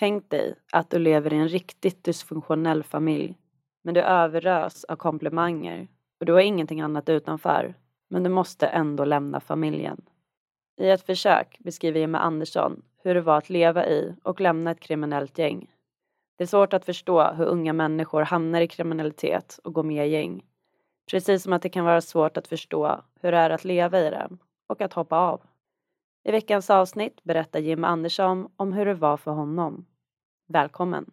Tänk dig att du lever i en riktigt dysfunktionell familj, men du överös av komplimanger och du har ingenting annat utanför, men du måste ändå lämna familjen. I ett försök beskriver Jimmy Andersson hur det var att leva i och lämna ett kriminellt gäng. Det är svårt att förstå hur unga människor hamnar i kriminalitet och går med i gäng. Precis som att det kan vara svårt att förstå hur det är att leva i det och att hoppa av. I veckans avsnitt berättar Jim Andersson om hur det var för honom. Välkommen!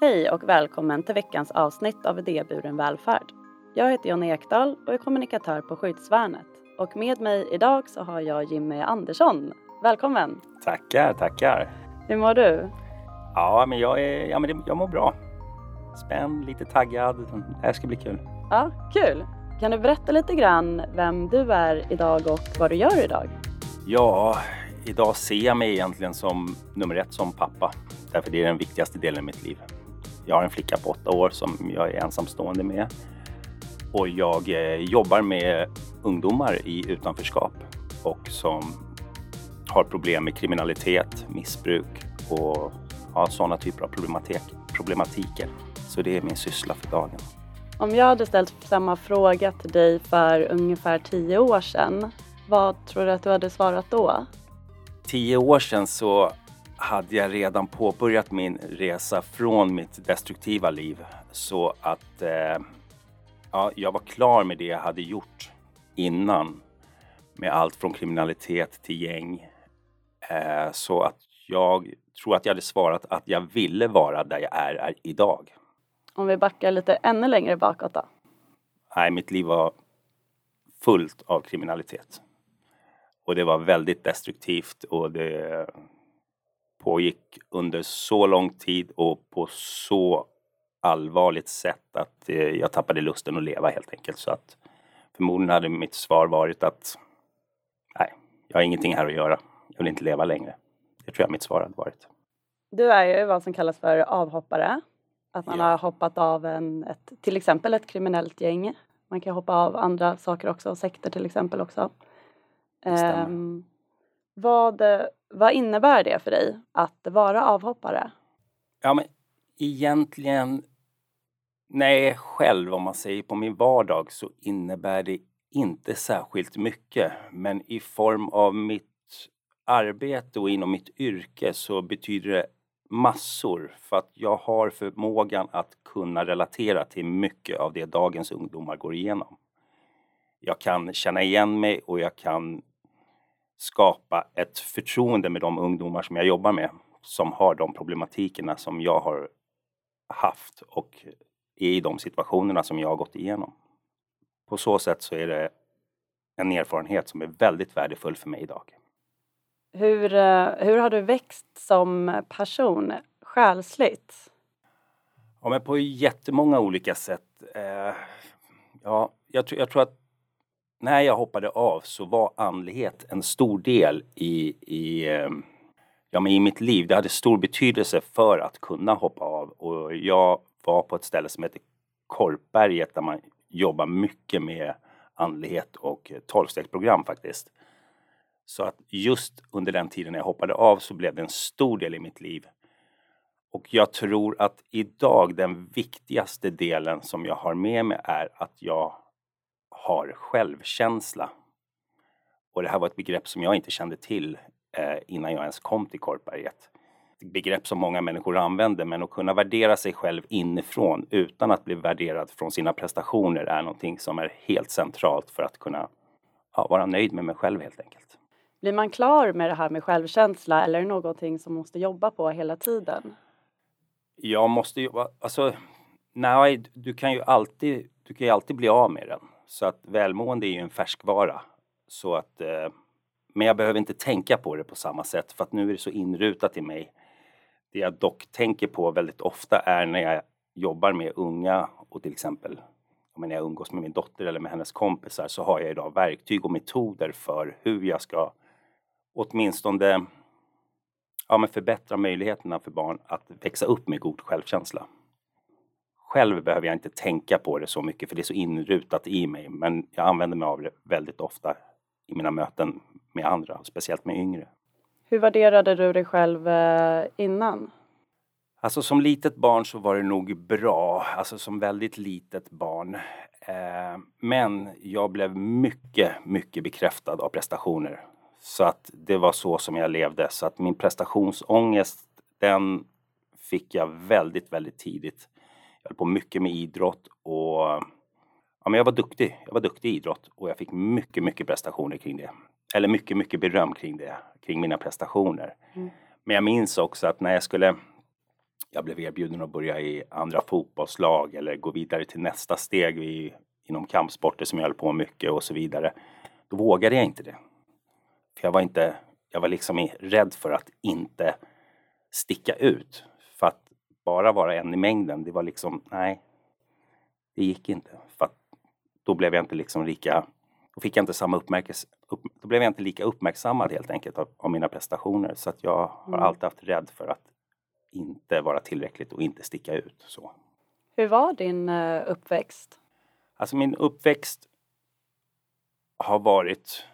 Hej och välkommen till veckans avsnitt av Idéburen välfärd. Jag heter Jonny Ekdahl och är kommunikatör på Skyddsvärnet. Och med mig idag så har jag Jimmy Andersson. Välkommen! Tackar, tackar! Hur mår du? Ja, men jag, är, ja, men jag mår bra. Spänd, lite taggad. Det här ska bli kul. Ja, kul! Kan du berätta lite grann vem du är idag och vad du gör idag? Ja, idag ser jag mig egentligen som nummer ett som pappa. Därför det är den viktigaste delen i mitt liv. Jag har en flicka på åtta år som jag är ensamstående med. Och jag eh, jobbar med ungdomar i utanförskap och som har problem med kriminalitet, missbruk och ja, sådana typer av problematik, problematiker. Så det är min syssla för dagen. Om jag hade ställt samma fråga till dig för ungefär tio år sedan, vad tror du att du hade svarat då? Tio år sedan så hade jag redan påbörjat min resa från mitt destruktiva liv så att eh, ja, jag var klar med det jag hade gjort innan. Med allt från kriminalitet till gäng. Eh, så att jag tror att jag hade svarat att jag ville vara där jag är, är idag. Om vi backar lite ännu längre bakåt då? Nej, mitt liv var fullt av kriminalitet. Och det var väldigt destruktivt och det pågick under så lång tid och på så allvarligt sätt att eh, jag tappade lusten att leva helt enkelt. Så att förmodligen hade mitt svar varit att nej, jag har ingenting här att göra. Jag vill inte leva längre. Det tror jag mitt svar hade varit. Du är ju vad som kallas för avhoppare. Att man ja. har hoppat av en, ett, till exempel ett kriminellt gäng. Man kan hoppa av andra saker också, sekter till exempel också. Um, vad, vad innebär det för dig att vara avhoppare? Ja, men egentligen när jag är själv, om man säger på min vardag, så innebär det inte särskilt mycket. Men i form av mitt arbete och inom mitt yrke så betyder det massor för att jag har förmågan att kunna relatera till mycket av det dagens ungdomar går igenom. Jag kan känna igen mig och jag kan skapa ett förtroende med de ungdomar som jag jobbar med som har de problematikerna som jag har haft och är i de situationerna som jag har gått igenom. På så sätt så är det en erfarenhet som är väldigt värdefull för mig idag. Hur, eh, hur har du växt som person själsligt? Ja, men på jättemånga olika sätt. Eh, ja, jag, tror, jag tror att när jag hoppade av så var andlighet en stor del i, i, ehm, ja, men i mitt liv. Det hade stor betydelse för att kunna hoppa av och jag var på ett ställe som heter Korpberget där man jobbar mycket med andlighet och tolvstegsprogram faktiskt. Så att just under den tiden jag hoppade av så blev det en stor del i mitt liv. Och jag tror att idag den viktigaste delen som jag har med mig är att jag har självkänsla. Och det här var ett begrepp som jag inte kände till eh, innan jag ens kom till Korpberget. Ett begrepp som många människor använder men att kunna värdera sig själv inifrån utan att bli värderad från sina prestationer är någonting som är helt centralt för att kunna ja, vara nöjd med mig själv helt enkelt. Blir man klar med det här med självkänsla eller är det någonting som måste jobba på hela tiden? Jag måste jobba, alltså nej, du kan ju alltid, du kan ju alltid bli av med den. Så att välmående är ju en färskvara. Så att, eh, men jag behöver inte tänka på det på samma sätt för att nu är det så inrutat i mig. Det jag dock tänker på väldigt ofta är när jag jobbar med unga och till exempel när jag umgås med min dotter eller med hennes kompisar så har jag idag verktyg och metoder för hur jag ska åtminstone ja, men förbättra möjligheterna för barn att växa upp med god självkänsla. Själv behöver jag inte tänka på det så mycket för det är så inrutat i mig men jag använder mig av det väldigt ofta i mina möten med andra, speciellt med yngre. Hur värderade du dig själv eh, innan? Alltså som litet barn så var det nog bra, alltså som väldigt litet barn. Eh, men jag blev mycket, mycket bekräftad av prestationer. Så att det var så som jag levde. Så att min prestationsångest, den fick jag väldigt, väldigt tidigt. Jag höll på mycket med idrott och ja, men jag var duktig. Jag var duktig i idrott och jag fick mycket, mycket prestationer kring det. Eller mycket, mycket beröm kring det, kring mina prestationer. Mm. Men jag minns också att när jag skulle jag blev erbjuden att börja i andra fotbollslag eller gå vidare till nästa steg i, inom kampsporter som jag höll på mycket och så vidare. Då vågade jag inte det. För jag var inte, jag var liksom rädd för att inte sticka ut. För att bara vara en i mängden, det var liksom, nej. Det gick inte. För att då blev jag inte liksom lika, då fick jag inte samma uppmärksamhet, upp, då blev jag inte lika uppmärksammad helt enkelt av, av mina prestationer. Så att jag har mm. alltid haft rädd för att inte vara tillräckligt och inte sticka ut. Så. Hur var din uh, uppväxt? Alltså min uppväxt har varit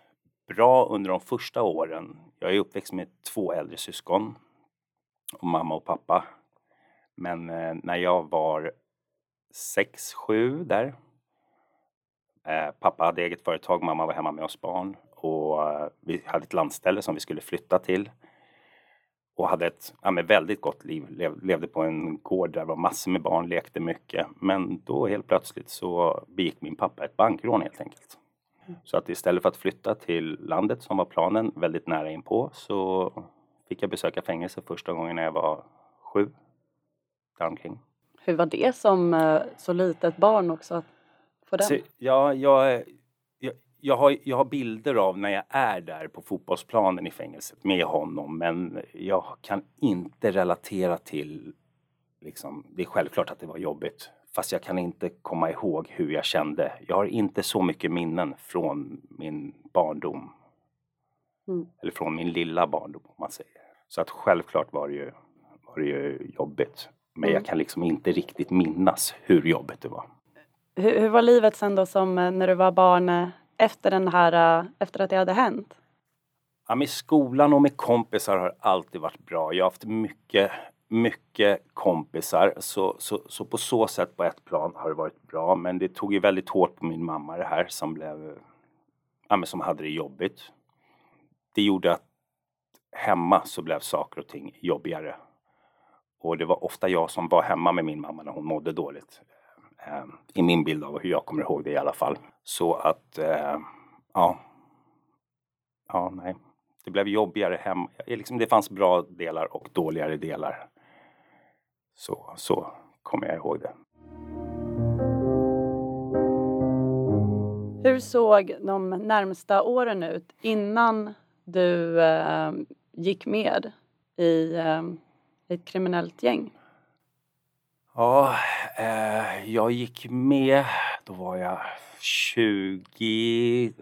bra under de första åren. Jag är uppväxt med två äldre syskon, och mamma och pappa. Men eh, när jag var sex, sju där. Eh, pappa hade eget företag, mamma var hemma med oss barn och eh, vi hade ett landställe som vi skulle flytta till och hade ett ja, väldigt gott liv. Lev, levde på en gård där det var massor med barn, lekte mycket. Men då helt plötsligt så begick min pappa ett bankrån helt enkelt. Så att istället för att flytta till landet som var planen, väldigt nära inpå, så fick jag besöka fängelse första gången när jag var sju. Däromkring. Hur var det som eh, så litet barn också? Att få den? Så, ja, jag, jag, jag, har, jag har bilder av när jag är där på fotbollsplanen i fängelset med honom men jag kan inte relatera till liksom, det är självklart att det var jobbigt Fast jag kan inte komma ihåg hur jag kände. Jag har inte så mycket minnen från min barndom. Mm. Eller från min lilla barndom om man säger. Så att självklart var det ju, var det ju jobbigt. Men mm. jag kan liksom inte riktigt minnas hur jobbigt det var. Hur, hur var livet sen då som eh, när du var barn eh, efter den här, eh, efter att det hade hänt? Ja, med skolan och med kompisar har alltid varit bra. Jag har haft mycket mycket kompisar så, så, så på så sätt på ett plan har det varit bra men det tog ju väldigt hårt på min mamma det här som blev ja, men som hade det jobbigt. Det gjorde att hemma så blev saker och ting jobbigare. Och det var ofta jag som var hemma med min mamma när hon mådde dåligt. Eh, I min bild av hur jag kommer ihåg det i alla fall. Så att, eh, ja. Ja, nej. Det blev jobbigare hemma. Liksom, det fanns bra delar och dåligare delar. Så, så kommer jag ihåg det. Hur såg de närmsta åren ut innan du eh, gick med i eh, ett kriminellt gäng? Ja, eh, jag gick med, då var jag 20,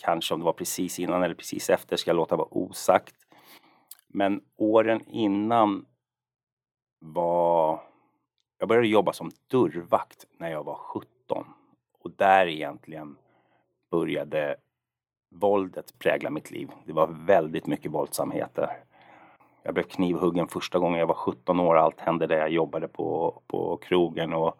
kanske om det var precis innan eller precis efter ska jag låta vara osagt. Men åren innan var... Jag började jobba som dörrvakt när jag var 17 och där egentligen började våldet prägla mitt liv. Det var väldigt mycket våldsamheter. Jag blev knivhuggen första gången jag var 17 år. Allt hände där jag jobbade på, på krogen. Och,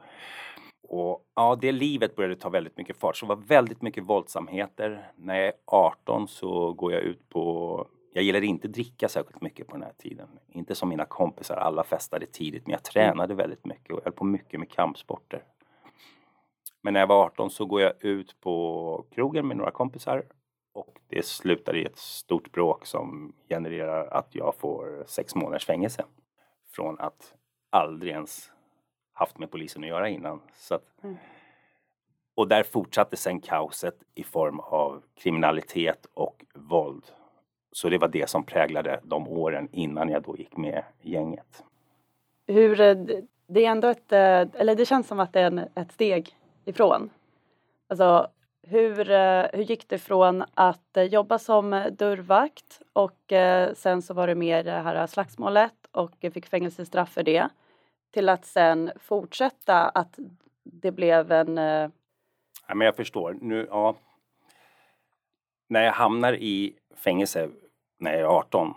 och ja, det livet började ta väldigt mycket fart. Så det var väldigt mycket våldsamheter. När jag är 18 så går jag ut på jag gillade inte dricka särskilt mycket på den här tiden. Inte som mina kompisar, alla festade tidigt, men jag tränade väldigt mycket och höll på mycket med kampsporter. Men när jag var 18 så går jag ut på krogen med några kompisar och det slutar i ett stort bråk som genererar att jag får sex månaders fängelse. Från att aldrig ens haft med polisen att göra innan. Så att, mm. Och där fortsatte sen kaoset i form av kriminalitet och våld. Så det var det som präglade de åren innan jag då gick med gänget. Hur, eh, det är ändå ett, eh, eller det känns som att det är ett steg ifrån. Alltså hur, eh, hur gick det från att jobba som dörrvakt och sen så var det mer det här slagsmålet och fick fängelsestraff för det till att sen fortsätta att det blev en... Ja, men jag förstår. Nu, ja. När jag hamnar i fängelse när jag är 18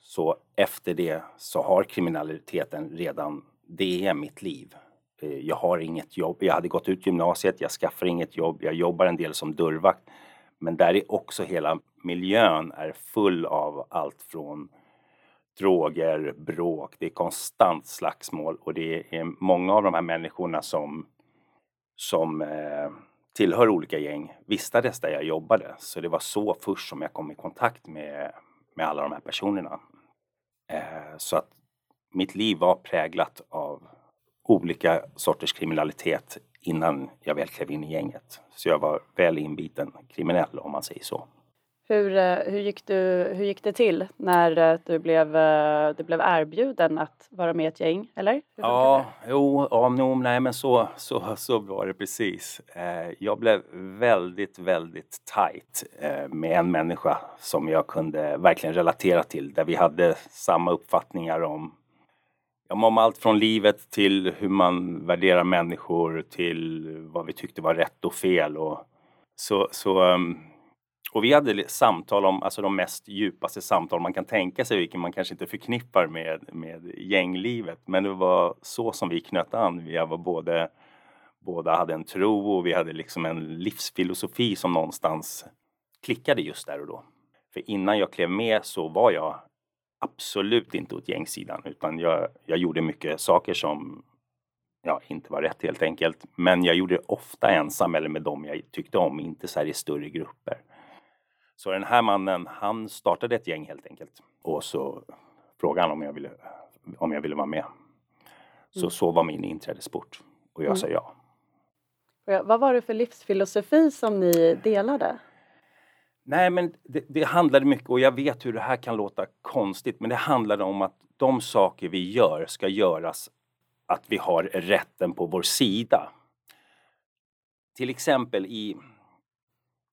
så efter det så har kriminaliteten redan, det är mitt liv. Eh, jag har inget jobb. Jag hade gått ut gymnasiet, jag skaffar inget jobb, jag jobbar en del som dörrvakt. Men där är också hela miljön är full av allt från droger, bråk, det är konstant slagsmål och det är många av de här människorna som, som eh, tillhör olika gäng vistades där jag jobbade. Så det var så först som jag kom i kontakt med, med alla de här personerna. Eh, så att mitt liv var präglat av olika sorters kriminalitet innan jag väl klev in i gänget. Så jag var väl inbiten kriminell om man säger så. Hur, eh, hur, gick, du, hur gick det till när eh, du blev, eh, du blev erbjuden att vara med i ett gäng, eller? Ja, jo, ja, no, nej men så, så, så var det precis. Jag blev väldigt, väldigt tight med en människa som jag kunde verkligen relatera till, där vi hade samma uppfattningar om om allt från livet till hur man värderar människor till vad vi tyckte var rätt och fel. Och, så, så, ehm, och vi hade samtal om alltså de mest djupaste samtal man kan tänka sig, vilket man kanske inte förknippar med, med gänglivet. Men det var så som vi knöt an. Vi var både, båda hade en tro och vi hade liksom en livsfilosofi som någonstans klickade just där och då. För innan jag klev med så var jag absolut inte åt gängsidan utan jag, jag gjorde mycket saker som ja, inte var rätt helt enkelt. Men jag gjorde det ofta ensam eller med dem jag tyckte om, inte så här i större grupper. Så den här mannen, han startade ett gäng helt enkelt. Och så frågade han om jag ville, om jag ville vara med. Så mm. så var min inträdesport. Och jag mm. sa ja. Vad var det för livsfilosofi som ni delade? Nej, men det, det handlade mycket, och jag vet hur det här kan låta konstigt, men det handlade om att de saker vi gör ska göras att vi har rätten på vår sida. Till exempel i,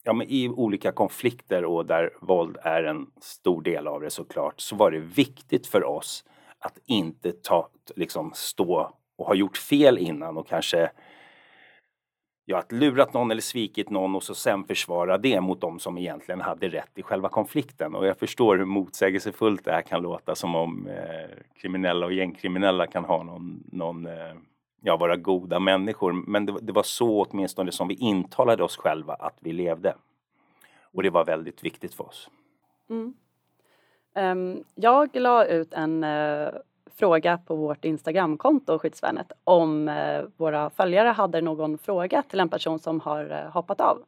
ja, men i olika konflikter och där våld är en stor del av det såklart, så var det viktigt för oss att inte ta, liksom stå och ha gjort fel innan och kanske ja, att lurat någon eller svikit någon och så sen försvara det mot de som egentligen hade rätt i själva konflikten. Och jag förstår hur motsägelsefullt det här kan låta som om eh, kriminella och gängkriminella kan ha någon, någon eh, ja, vara goda människor. Men det, det, var så åtminstone som vi intalade oss själva att vi levde. Och det var väldigt viktigt för oss. Mm. Um, jag la ut en uh fråga på vårt Instagramkonto Skyddsvärnet om uh, våra följare hade någon fråga till en person som har uh, hoppat av.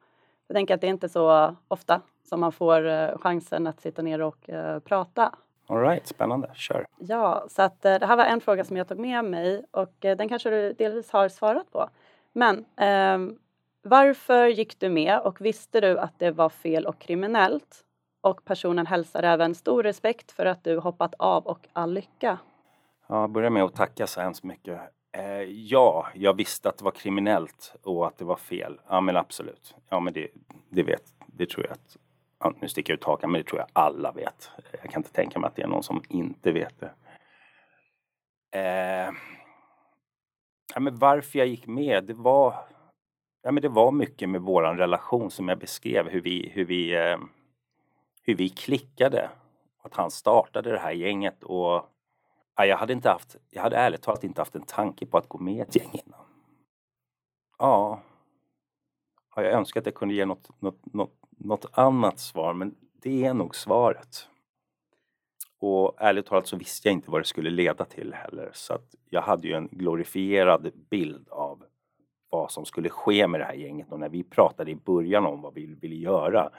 Jag tänker att det är inte så ofta som man får chansen att sitta ner och prata. All right, spännande, kör. Ja, så att det här var en fråga som jag tog med mig och den kanske du delvis har svarat på. Men eh, varför gick du med och visste du att det var fel och kriminellt? Och personen hälsar även stor respekt för att du hoppat av och all lycka. Ja, börja med att tacka så hemskt mycket. Eh, ja, jag visste att det var kriminellt och att det var fel. Ja, men absolut. Ja, men det, det vet, det tror jag att, ja, nu sticker jag ut hakan, men det tror jag alla vet. Jag kan inte tänka mig att det är någon som inte vet det. Eh, ja, men varför jag gick med, det var, ja, men det var mycket med våran relation som jag beskrev, hur vi, hur vi, eh, hur vi klickade. Att han startade det här gänget och jag hade inte haft, jag hade ärligt talat inte haft en tanke på att gå med i ett gäng innan. Ja, jag önskar att jag kunde ge något, något, något, något annat svar, men det är nog svaret. Och ärligt talat så visste jag inte vad det skulle leda till heller, så att jag hade ju en glorifierad bild av vad som skulle ske med det här gänget och när vi pratade i början om vad vi ville göra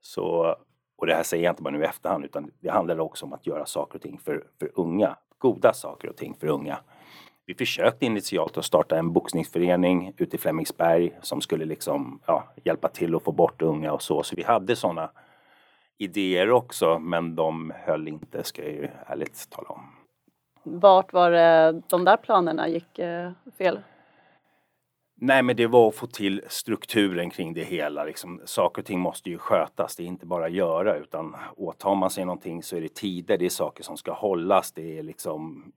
så och det här säger jag inte bara nu i efterhand utan det handlade också om att göra saker och ting för, för unga. Goda saker och ting för unga. Vi försökte initialt att starta en boxningsförening ute i Flemingsberg som skulle liksom ja, hjälpa till att få bort unga och så. Så vi hade sådana idéer också men de höll inte ska jag ju ärligt tala om. Vart var det de där planerna gick eh, fel? Nej, men det var att få till strukturen kring det hela. Liksom, saker och ting måste ju skötas, det är inte bara göra utan åtar man sig någonting så är det tider, det är saker som ska hållas. Det, är liksom,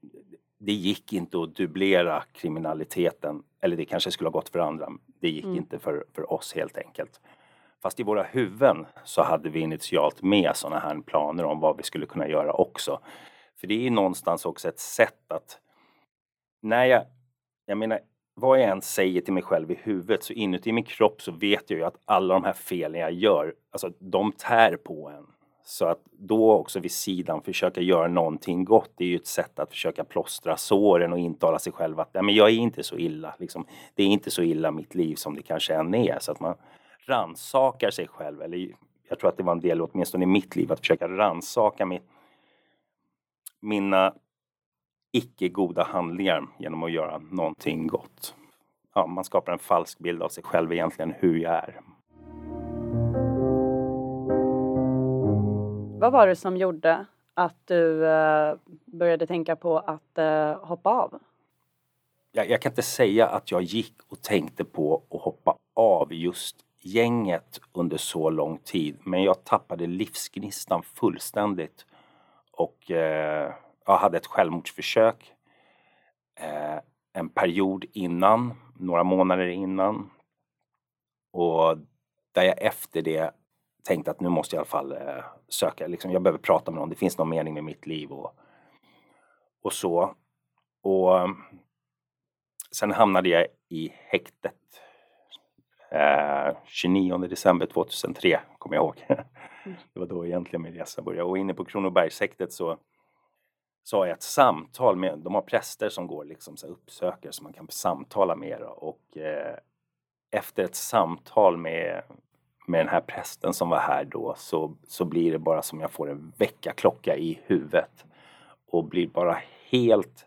det gick inte att dubblera kriminaliteten, eller det kanske skulle ha gått för andra. Det gick mm. inte för, för oss helt enkelt. Fast i våra huvuden så hade vi initialt med sådana här planer om vad vi skulle kunna göra också. För det är någonstans också ett sätt att när jag, jag menar vad jag än säger till mig själv i huvudet så inuti min kropp så vet jag ju att alla de här felen jag gör, alltså de tär på en. Så att då också vid sidan försöka göra någonting gott, det är ju ett sätt att försöka plåstra såren och intala sig själv att ja, men jag är inte så illa. Liksom. Det är inte så illa mitt liv som det kanske än är. Så att man ransakar sig själv, eller jag tror att det var en del åtminstone i mitt liv, att försöka ransaka mitt, mina icke goda handlingar genom att göra någonting gott. Ja, man skapar en falsk bild av sig själv egentligen hur jag är. Vad var det som gjorde att du eh, började tänka på att eh, hoppa av? Jag, jag, kan inte säga att jag gick och tänkte på att hoppa av just gänget under så lång tid. Men jag tappade livsgnistan fullständigt. Och eh, jag hade ett självmordsförsök eh, en period innan, några månader innan. Och där jag efter det tänkte att nu måste jag i alla fall eh, söka, liksom, jag behöver prata med någon, det finns någon mening med mitt liv och, och så. Och sen hamnade jag i häktet eh, 29 december 2003, kommer jag ihåg. det var då egentligen min resa började. Och inne på Kronobergshäktet så så har jag ett samtal med, de har präster som går liksom så uppsöker som man kan samtala med och eh, efter ett samtal med, med den här prästen som var här då så, så blir det bara som jag får en väckarklocka i huvudet och blir bara helt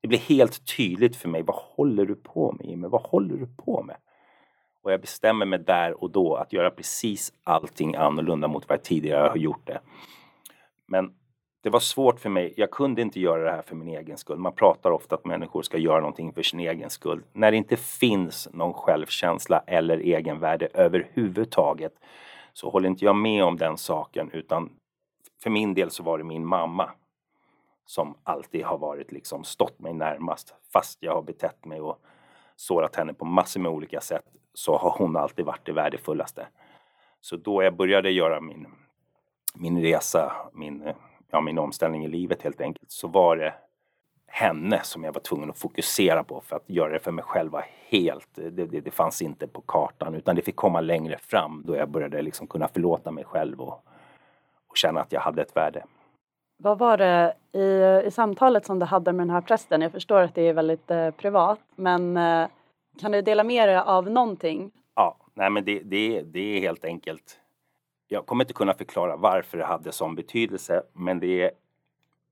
det blir helt tydligt för mig. Vad håller du på med Jimmy? Vad håller du på med? Och jag bestämmer mig där och då att göra precis allting annorlunda mot vad jag tidigare har gjort det. Men det var svårt för mig. Jag kunde inte göra det här för min egen skull. Man pratar ofta att människor ska göra någonting för sin egen skull. När det inte finns någon självkänsla eller egenvärde överhuvudtaget så håller inte jag med om den saken utan för min del så var det min mamma som alltid har varit liksom stått mig närmast fast jag har betett mig och sårat henne på massor med olika sätt så har hon alltid varit det värdefullaste. Så då jag började göra min, min resa, min eh, ja, min omställning i livet helt enkelt, så var det henne som jag var tvungen att fokusera på för att göra det för mig själv var helt, det, det, det, fanns inte på kartan utan det fick komma längre fram då jag började liksom kunna förlåta mig själv och, och känna att jag hade ett värde. Vad var det i, i samtalet som du hade med den här prästen? Jag förstår att det är väldigt eh, privat men eh, kan du dela med dig av någonting? Ja, nej men det, det, det är helt enkelt jag kommer inte kunna förklara varför det hade sån betydelse, men det är,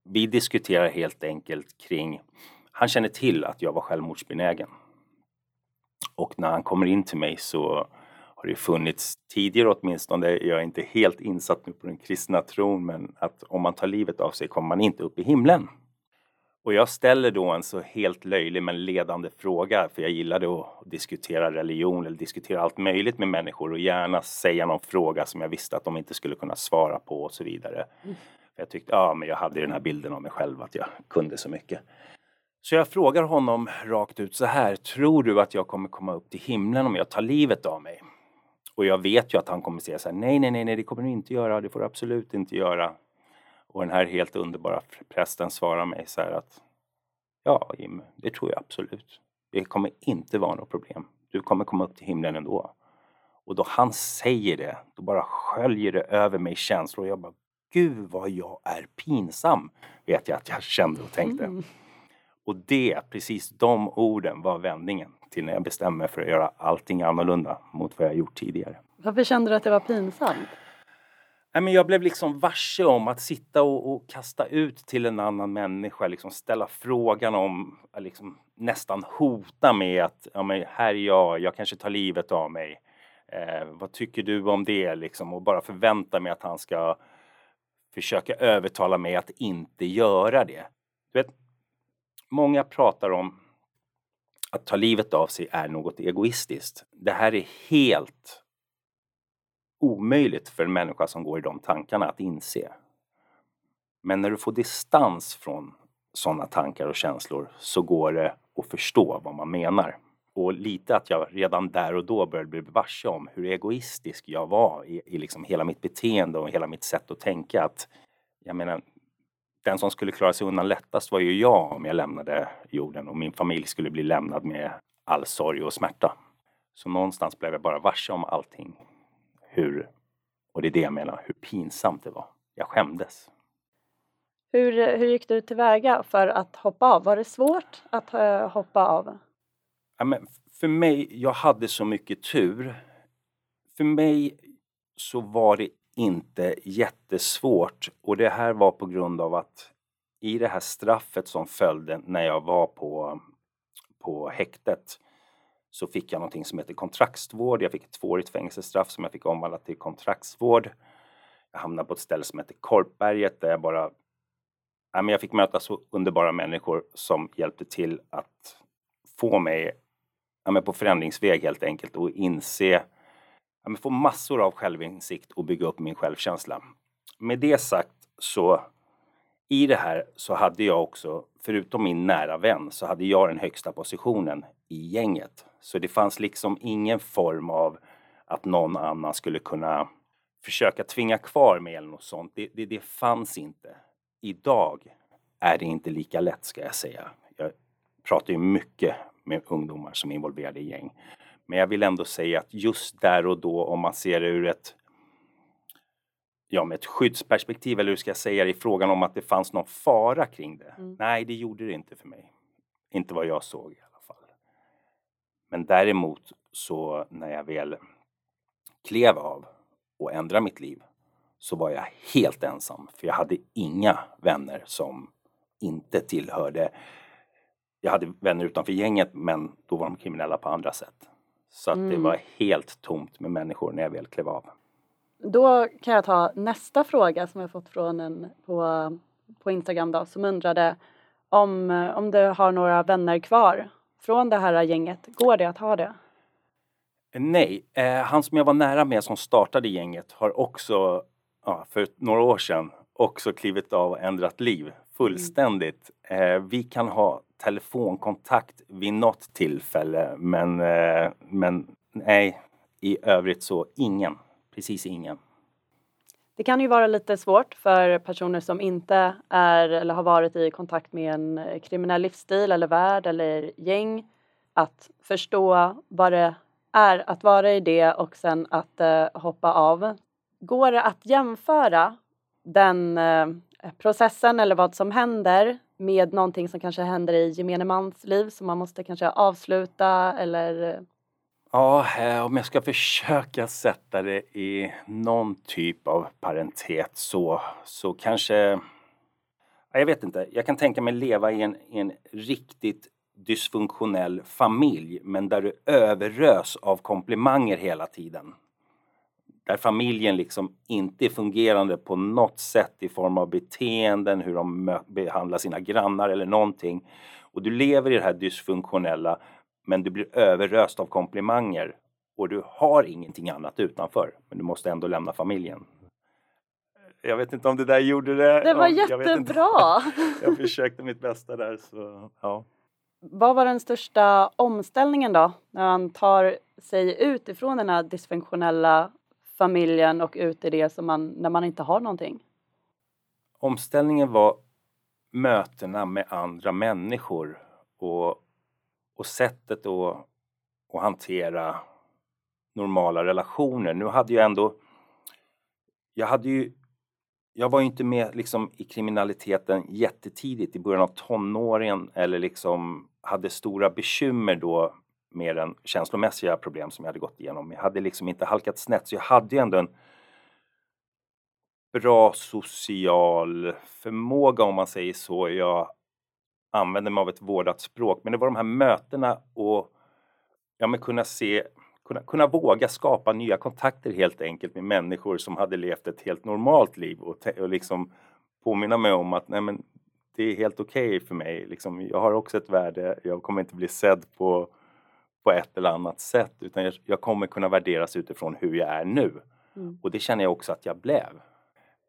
vi diskuterar helt enkelt kring, han känner till att jag var självmordsbenägen. Och när han kommer in till mig så har det funnits tidigare åtminstone, jag är inte helt insatt nu på den kristna tron, men att om man tar livet av sig kommer man inte upp i himlen. Och jag ställer då en så helt löjlig men ledande fråga, för jag gillade att diskutera religion eller diskutera allt möjligt med människor och gärna säga någon fråga som jag visste att de inte skulle kunna svara på och så vidare. Mm. För jag tyckte, ja men jag hade den här bilden av mig själv att jag kunde så mycket. Så jag frågar honom rakt ut så här, tror du att jag kommer komma upp till himlen om jag tar livet av mig? Och jag vet ju att han kommer säga så här, nej, nej, nej, nej, det kommer du inte göra, det får du absolut inte göra. Och den här helt underbara prästen svarar mig så här att Ja, Jim, det tror jag absolut. Det kommer inte vara något problem. Du kommer komma upp till himlen ändå. Och då han säger det, då bara sköljer det över mig känslor. Jag bara, gud vad jag är pinsam, vet jag att jag kände och tänkte. Mm. Och det, precis de orden var vändningen till när jag bestämde mig för att göra allting annorlunda mot vad jag gjort tidigare. Varför kände du att det var pinsamt? Nej, men jag blev liksom varse om att sitta och, och, kasta ut till en annan människa, liksom ställa frågan om, liksom, nästan hota med att ja, men här är jag, jag kanske tar livet av mig. Eh, vad tycker du om det liksom? Och bara förvänta mig att han ska försöka övertala mig att inte göra det. Du vet, många pratar om att ta livet av sig är något egoistiskt. Det här är helt omöjligt för en människa som går i de tankarna att inse. Men när du får distans från sådana tankar och känslor så går det att förstå vad man menar. Och lite att jag redan där och då började bli varse om hur egoistisk jag var i, i liksom hela mitt beteende och hela mitt sätt att tänka. Att, jag menar, den som skulle klara sig undan lättast var ju jag om jag lämnade jorden och min familj skulle bli lämnad med all sorg och smärta. Så någonstans blev jag bara varse om allting. Hur, och det är det jag menar, hur pinsamt det var. Jag skämdes. Hur, hur gick du tillväga för att hoppa av? Var det svårt att uh, hoppa av? Ja, men för mig, jag hade så mycket tur. För mig så var det inte jättesvårt och det här var på grund av att i det här straffet som följde när jag var på, på häktet så fick jag någonting som heter kontraktsvård. Jag fick ett tvåårigt fängelsestraff som jag fick omvandla till kontraktsvård. Jag hamnade på ett ställe som heter Korpberget där jag bara ja, men jag fick möta så underbara människor som hjälpte till att få mig ja, men på förändringsväg helt enkelt och inse, ja, men få massor av självinsikt och bygga upp min självkänsla. Med det sagt så i det här så hade jag också, förutom min nära vän, så hade jag den högsta positionen i gänget. Så det fanns liksom ingen form av att någon annan skulle kunna försöka tvinga kvar mig eller något sånt. Det, det, det fanns inte. Idag är det inte lika lätt ska jag säga. Jag pratar ju mycket med ungdomar som är involverade i gäng. Men jag vill ändå säga att just där och då om man ser det ur ett ja, med ett skyddsperspektiv eller hur ska jag säga det, i frågan om att det fanns någon fara kring det. Mm. Nej, det gjorde det inte för mig. Inte vad jag såg i alla fall. Men däremot så när jag väl klev av och ändrade mitt liv så var jag helt ensam för jag hade inga vänner som inte tillhörde jag hade vänner utanför gänget men då var de kriminella på andra sätt. Så att mm. det var helt tomt med människor när jag väl klev av. Då kan jag ta nästa fråga som jag fått från en på, på Instagram då som undrade om, om du har några vänner kvar från det här gänget. Går det att ha det? Nej, eh, han som jag var nära med som startade gänget har också ja, för några år sedan också klivit av och ändrat liv fullständigt. Mm. Eh, vi kan ha telefonkontakt vid något tillfälle men, eh, men nej, i övrigt så ingen. Precis ingen. Det kan ju vara lite svårt för personer som inte är eller har varit i kontakt med en eh, kriminell livsstil eller värld eller gäng att förstå vad det är att vara i det och sen att eh, hoppa av. Går det att jämföra den eh, processen eller vad som händer med någonting som kanske händer i gemene mans liv som man måste kanske avsluta eller eh, Ja, eh, om jag ska försöka sätta det i någon typ av parentet så, så kanske... Jag vet inte. Jag kan tänka mig leva i en, i en riktigt dysfunktionell familj men där du överrös av komplimanger hela tiden. Där familjen liksom inte är fungerande på något sätt i form av beteenden, hur de behandlar sina grannar eller någonting. Och du lever i det här dysfunktionella men du blir överröst av komplimanger och du har ingenting annat utanför. Men du måste ändå lämna familjen. Jag vet inte om det där gjorde det. Det var jättebra! Jag, jag försökte mitt bästa där. Så, ja. Vad var den största omställningen då? När man tar sig ut ifrån den här dysfunktionella familjen och ut i det som man, när man inte har någonting? Omställningen var mötena med andra människor och och sättet att, att hantera normala relationer. Nu hade jag ändå... Jag hade ju... Jag var ju inte med liksom i kriminaliteten jättetidigt i början av tonåren eller liksom hade stora bekymmer då med den känslomässiga problem som jag hade gått igenom. Jag hade liksom inte halkat snett så jag hade ju ändå en bra social förmåga om man säger så. Jag använde mig av ett vårdat språk. Men det var de här mötena och ja, men kunna se, kunna, kunna våga skapa nya kontakter helt enkelt med människor som hade levt ett helt normalt liv och, och liksom påminna mig om att nej, men det är helt okej okay för mig. Liksom, jag har också ett värde, jag kommer inte bli sedd på, på ett eller annat sätt utan jag, jag kommer kunna värderas utifrån hur jag är nu. Mm. Och det känner jag också att jag blev.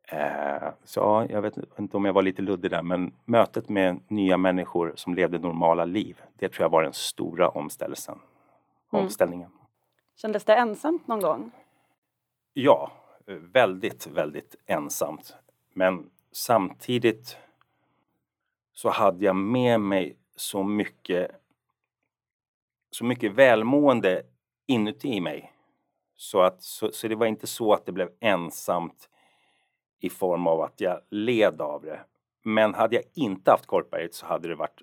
Eh, så ja, jag vet inte om jag var lite luddig där men mötet med nya människor som levde normala liv, det tror jag var den stora omställelsen. Mm. omställningen. Kändes det ensamt någon gång? Ja, väldigt, väldigt ensamt. Men samtidigt så hade jag med mig så mycket, så mycket välmående inuti mig. Så, att, så, så det var inte så att det blev ensamt i form av att jag led av det. Men hade jag inte haft Korpberget så hade det varit,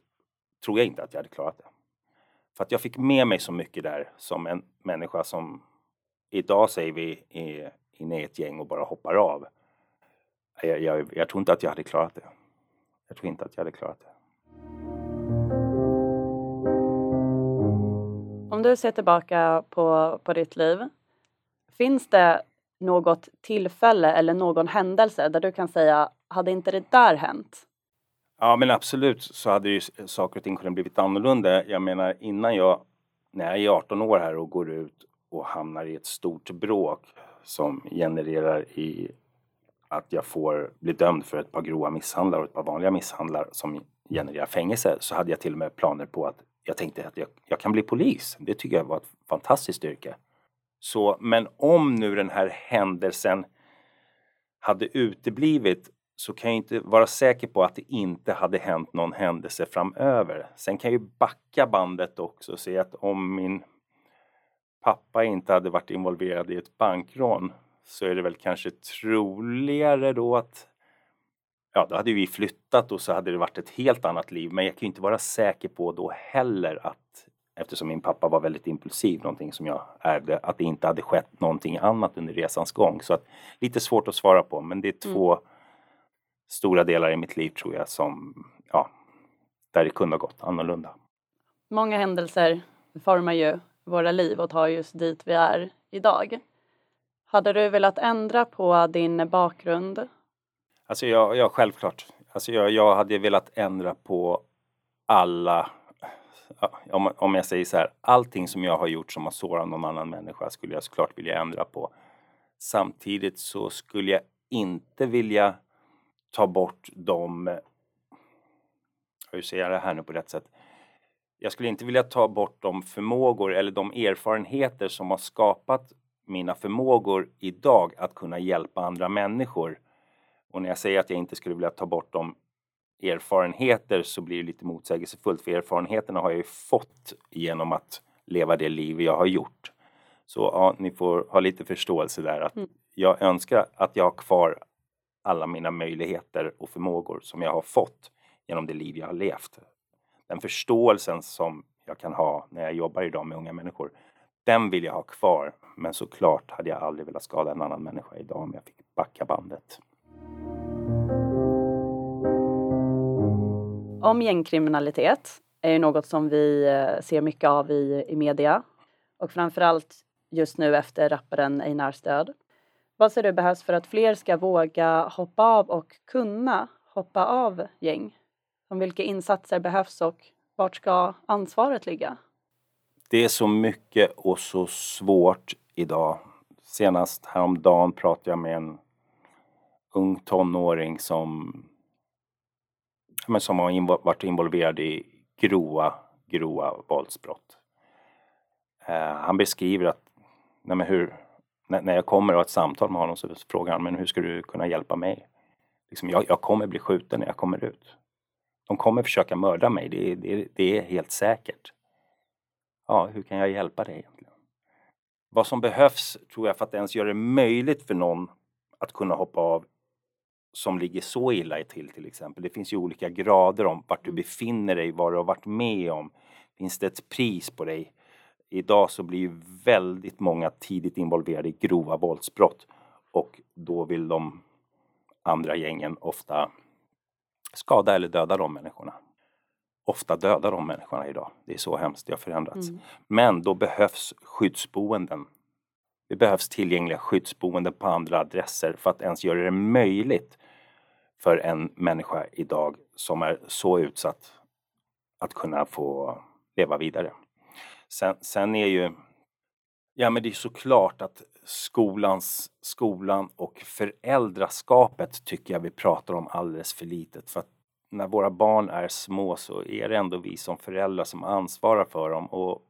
tror jag inte att jag hade klarat det. För att jag fick med mig så mycket där som en människa som idag säger vi är inne i ett gäng och bara hoppar av. Jag, jag, jag tror inte att jag hade klarat det. Jag tror inte att jag hade klarat det. Om du ser tillbaka på, på ditt liv, finns det något tillfälle eller någon händelse där du kan säga, hade inte det där hänt? Ja men absolut så hade ju eh, saker och ting kunnat blivit annorlunda. Jag menar innan jag, när jag är 18 år här och går ut och hamnar i ett stort bråk som genererar i att jag får bli dömd för ett par grova misshandlar och ett par vanliga misshandlar som genererar fängelse så hade jag till och med planer på att jag tänkte att jag, jag kan bli polis. Det tycker jag var ett fantastiskt yrke. Så, men om nu den här händelsen hade uteblivit så kan jag inte vara säker på att det inte hade hänt någon händelse framöver. Sen kan jag ju backa bandet också och se att om min pappa inte hade varit involverad i ett bankrån så är det väl kanske troligare då att ja, då hade vi flyttat och så hade det varit ett helt annat liv. Men jag kan ju inte vara säker på då heller att eftersom min pappa var väldigt impulsiv, någonting som jag ärvde, att det inte hade skett någonting annat under resans gång. Så att, lite svårt att svara på, men det är mm. två stora delar i mitt liv tror jag som, ja, där det kunde ha gått annorlunda. Många händelser formar ju våra liv och tar just dit vi är idag. Hade du velat ändra på din bakgrund? Alltså jag, ja, självklart. Alltså jag, jag hade velat ändra på alla, om, om jag säger så här, allting som jag har gjort som har sårat någon annan människa skulle jag såklart vilja ändra på. Samtidigt så skulle jag inte vilja ta bort de, hur säger jag det här nu på rätt sätt? Jag skulle inte vilja ta bort de förmågor eller de erfarenheter som har skapat mina förmågor idag att kunna hjälpa andra människor. Och när jag säger att jag inte skulle vilja ta bort de erfarenheter så blir det lite motsägelsefullt för erfarenheterna har jag ju fått genom att leva det liv jag har gjort. Så ja, ni får ha lite förståelse där att mm. jag önskar att jag har kvar alla mina möjligheter och förmågor som jag har fått genom det liv jag har levt. Den förståelsen som jag kan ha när jag jobbar idag med unga människor, den vill jag ha kvar. Men såklart hade jag aldrig velat skada en annan människa idag om jag fick backa bandet. Om gängkriminalitet är ju något som vi eh, ser mycket av i, i media och framförallt just nu efter rapparen Einars död. Vad ser du behövs för att fler ska våga hoppa av och kunna hoppa av gäng? Om vilka insatser behövs och vart ska ansvaret ligga? Det är så mycket och så svårt idag. Senast häromdagen pratade jag med en ung tonåring som, men som har varit involverad i grova, grova våldsbrott. Eh, han beskriver att, nej men hur, när, jag kommer och har ett samtal med honom så frågar han, men hur ska du kunna hjälpa mig? Liksom, jag, jag kommer bli skjuten när jag kommer ut. De kommer försöka mörda mig, det, det, det är helt säkert. Ja, hur kan jag hjälpa dig egentligen? Vad som behövs, tror jag, för att ens göra det möjligt för någon att kunna hoppa av som ligger så illa till till exempel. Det finns ju olika grader om vart du befinner dig, vad du har varit med om. Finns det ett pris på dig? idag så blir ju väldigt många tidigt involverade i grova våldsbrott och då vill de andra gängen ofta skada eller döda de människorna. Ofta döda de människorna idag. Det är så hemskt, det har förändrats. Mm. Men då behövs skyddsboenden. Det behövs tillgängliga skyddsboenden på andra adresser för att ens göra det möjligt för en människa idag som är så utsatt att kunna få leva vidare. Sen, sen är ju, ja men det är såklart att skolans, skolan och föräldraskapet tycker jag vi pratar om alldeles för litet. För att när våra barn är små så är det ändå vi som föräldrar som ansvarar för dem och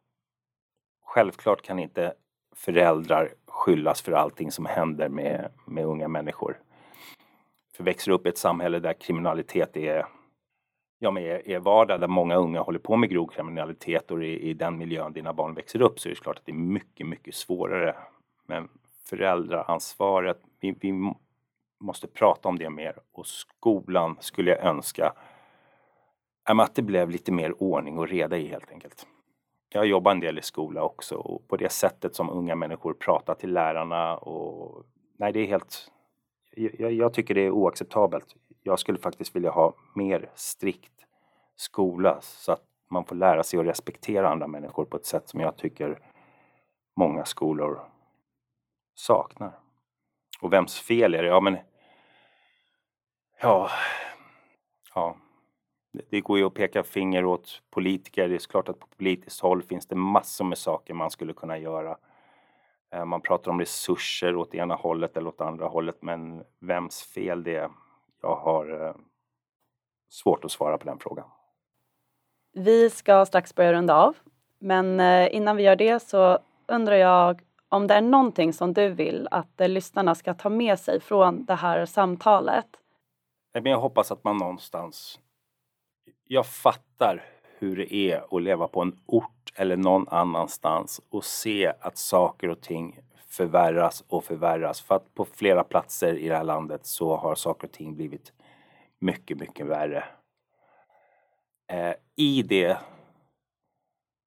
självklart kan inte föräldrar skyllas för allting som händer med, med unga människor. För växer upp i ett samhälle där kriminalitet är, ja, men är, är vardag, där många unga håller på med grov kriminalitet och i, i den miljön dina barn växer upp så är det klart att det är mycket, mycket svårare. Men föräldraansvaret, vi, vi måste prata om det mer och skolan skulle jag önska att det blev lite mer ordning och reda i helt enkelt. Jag jobbar en del i skola också och på det sättet som unga människor pratar till lärarna och nej, det är helt jag, jag, tycker det är oacceptabelt. Jag skulle faktiskt vilja ha mer strikt skola så att man får lära sig att respektera andra människor på ett sätt som jag tycker många skolor saknar. Och vems fel är det? Ja, men... Ja... Ja. Det går ju att peka finger åt politiker. Det är klart att på politiskt håll finns det massor med saker man skulle kunna göra. Eh, man pratar om resurser åt ena hållet eller åt andra hållet, men vems fel det är? Jag har eh, svårt att svara på den frågan. Vi ska strax börja runda av, men eh, innan vi gör det så undrar jag om det är någonting som du vill att lyssnarna ska ta med sig från det här samtalet? Jag hoppas att man någonstans... Jag fattar hur det är att leva på en ort eller någon annanstans och se att saker och ting förvärras och förvärras. För att på flera platser i det här landet så har saker och ting blivit mycket, mycket värre. Eh, I det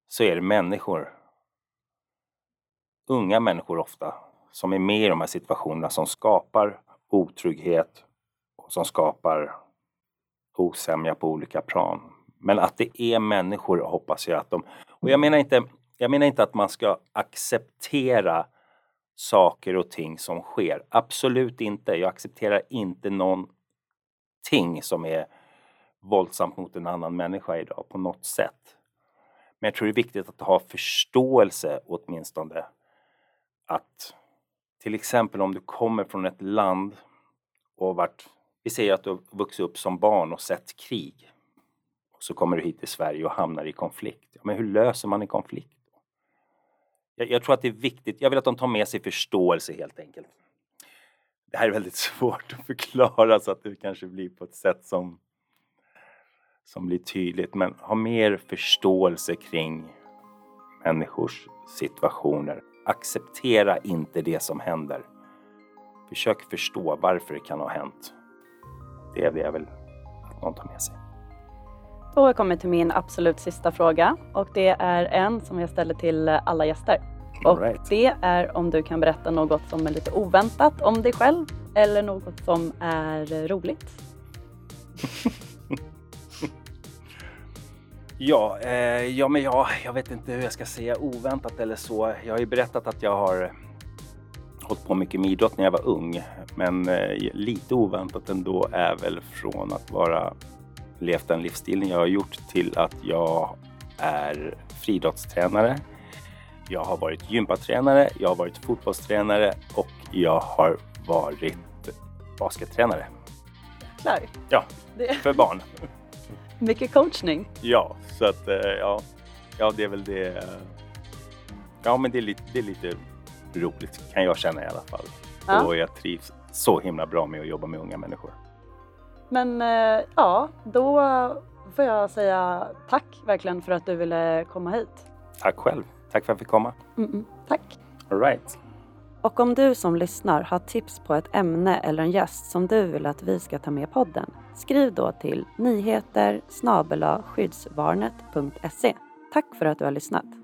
så är det människor unga människor ofta som är med i de här situationerna som skapar otrygghet och som skapar osämja på olika plan. Men att det är människor hoppas jag att de... Och jag menar inte, jag menar inte att man ska acceptera saker och ting som sker. Absolut inte. Jag accepterar inte någonting som är våldsamt mot en annan människa idag på något sätt. Men jag tror det är viktigt att ha förståelse åtminstone att till exempel om du kommer från ett land och varit, vi säger att du har vuxit upp som barn och sett krig. Och så kommer du hit till Sverige och hamnar i konflikt. Men hur löser man en konflikt? Jag, jag tror att det är viktigt, jag vill att de tar med sig förståelse helt enkelt. Det här är väldigt svårt att förklara så att det kanske blir på ett sätt som som blir tydligt men ha mer förståelse kring människors situationer acceptera inte det som händer. Försök förstå varför det kan ha hänt. Det är det jag vill att någon tar med sig. Då har jag kommit till min absolut sista fråga och det är en som jag ställer till alla gäster. Och right. det är om du kan berätta något som är lite oväntat om dig själv eller något som är roligt. Ja, eh, ja men ja, jag vet inte hur jag ska säga oväntat eller så. Jag har ju berättat att jag har hållit på mycket med idrott när jag var ung. Men eh, lite oväntat ändå är väl från att vara levt den livsstilen jag har gjort till att jag är friidrottstränare. Jag har varit gympatränare, jag har varit fotbollstränare och jag har varit baskettränare. Klar. Ja, det... för barn. Mycket coachning. Ja, så att eh, ja, ja det är väl det. Eh, ja, men det är lite, det är lite roligt kan jag känna i alla fall. Ja. Och jag trivs så himla bra med att jobba med unga människor. Men eh, ja, då får jag säga tack verkligen för att du ville komma hit. Tack själv. Tack för att jag fick komma. Mm -mm, tack. All right. Och om du som lyssnar har tips på ett ämne eller en gäst som du vill att vi ska ta med i podden, skriv då till nyheter skyddsvarnet.se. Tack för att du har lyssnat.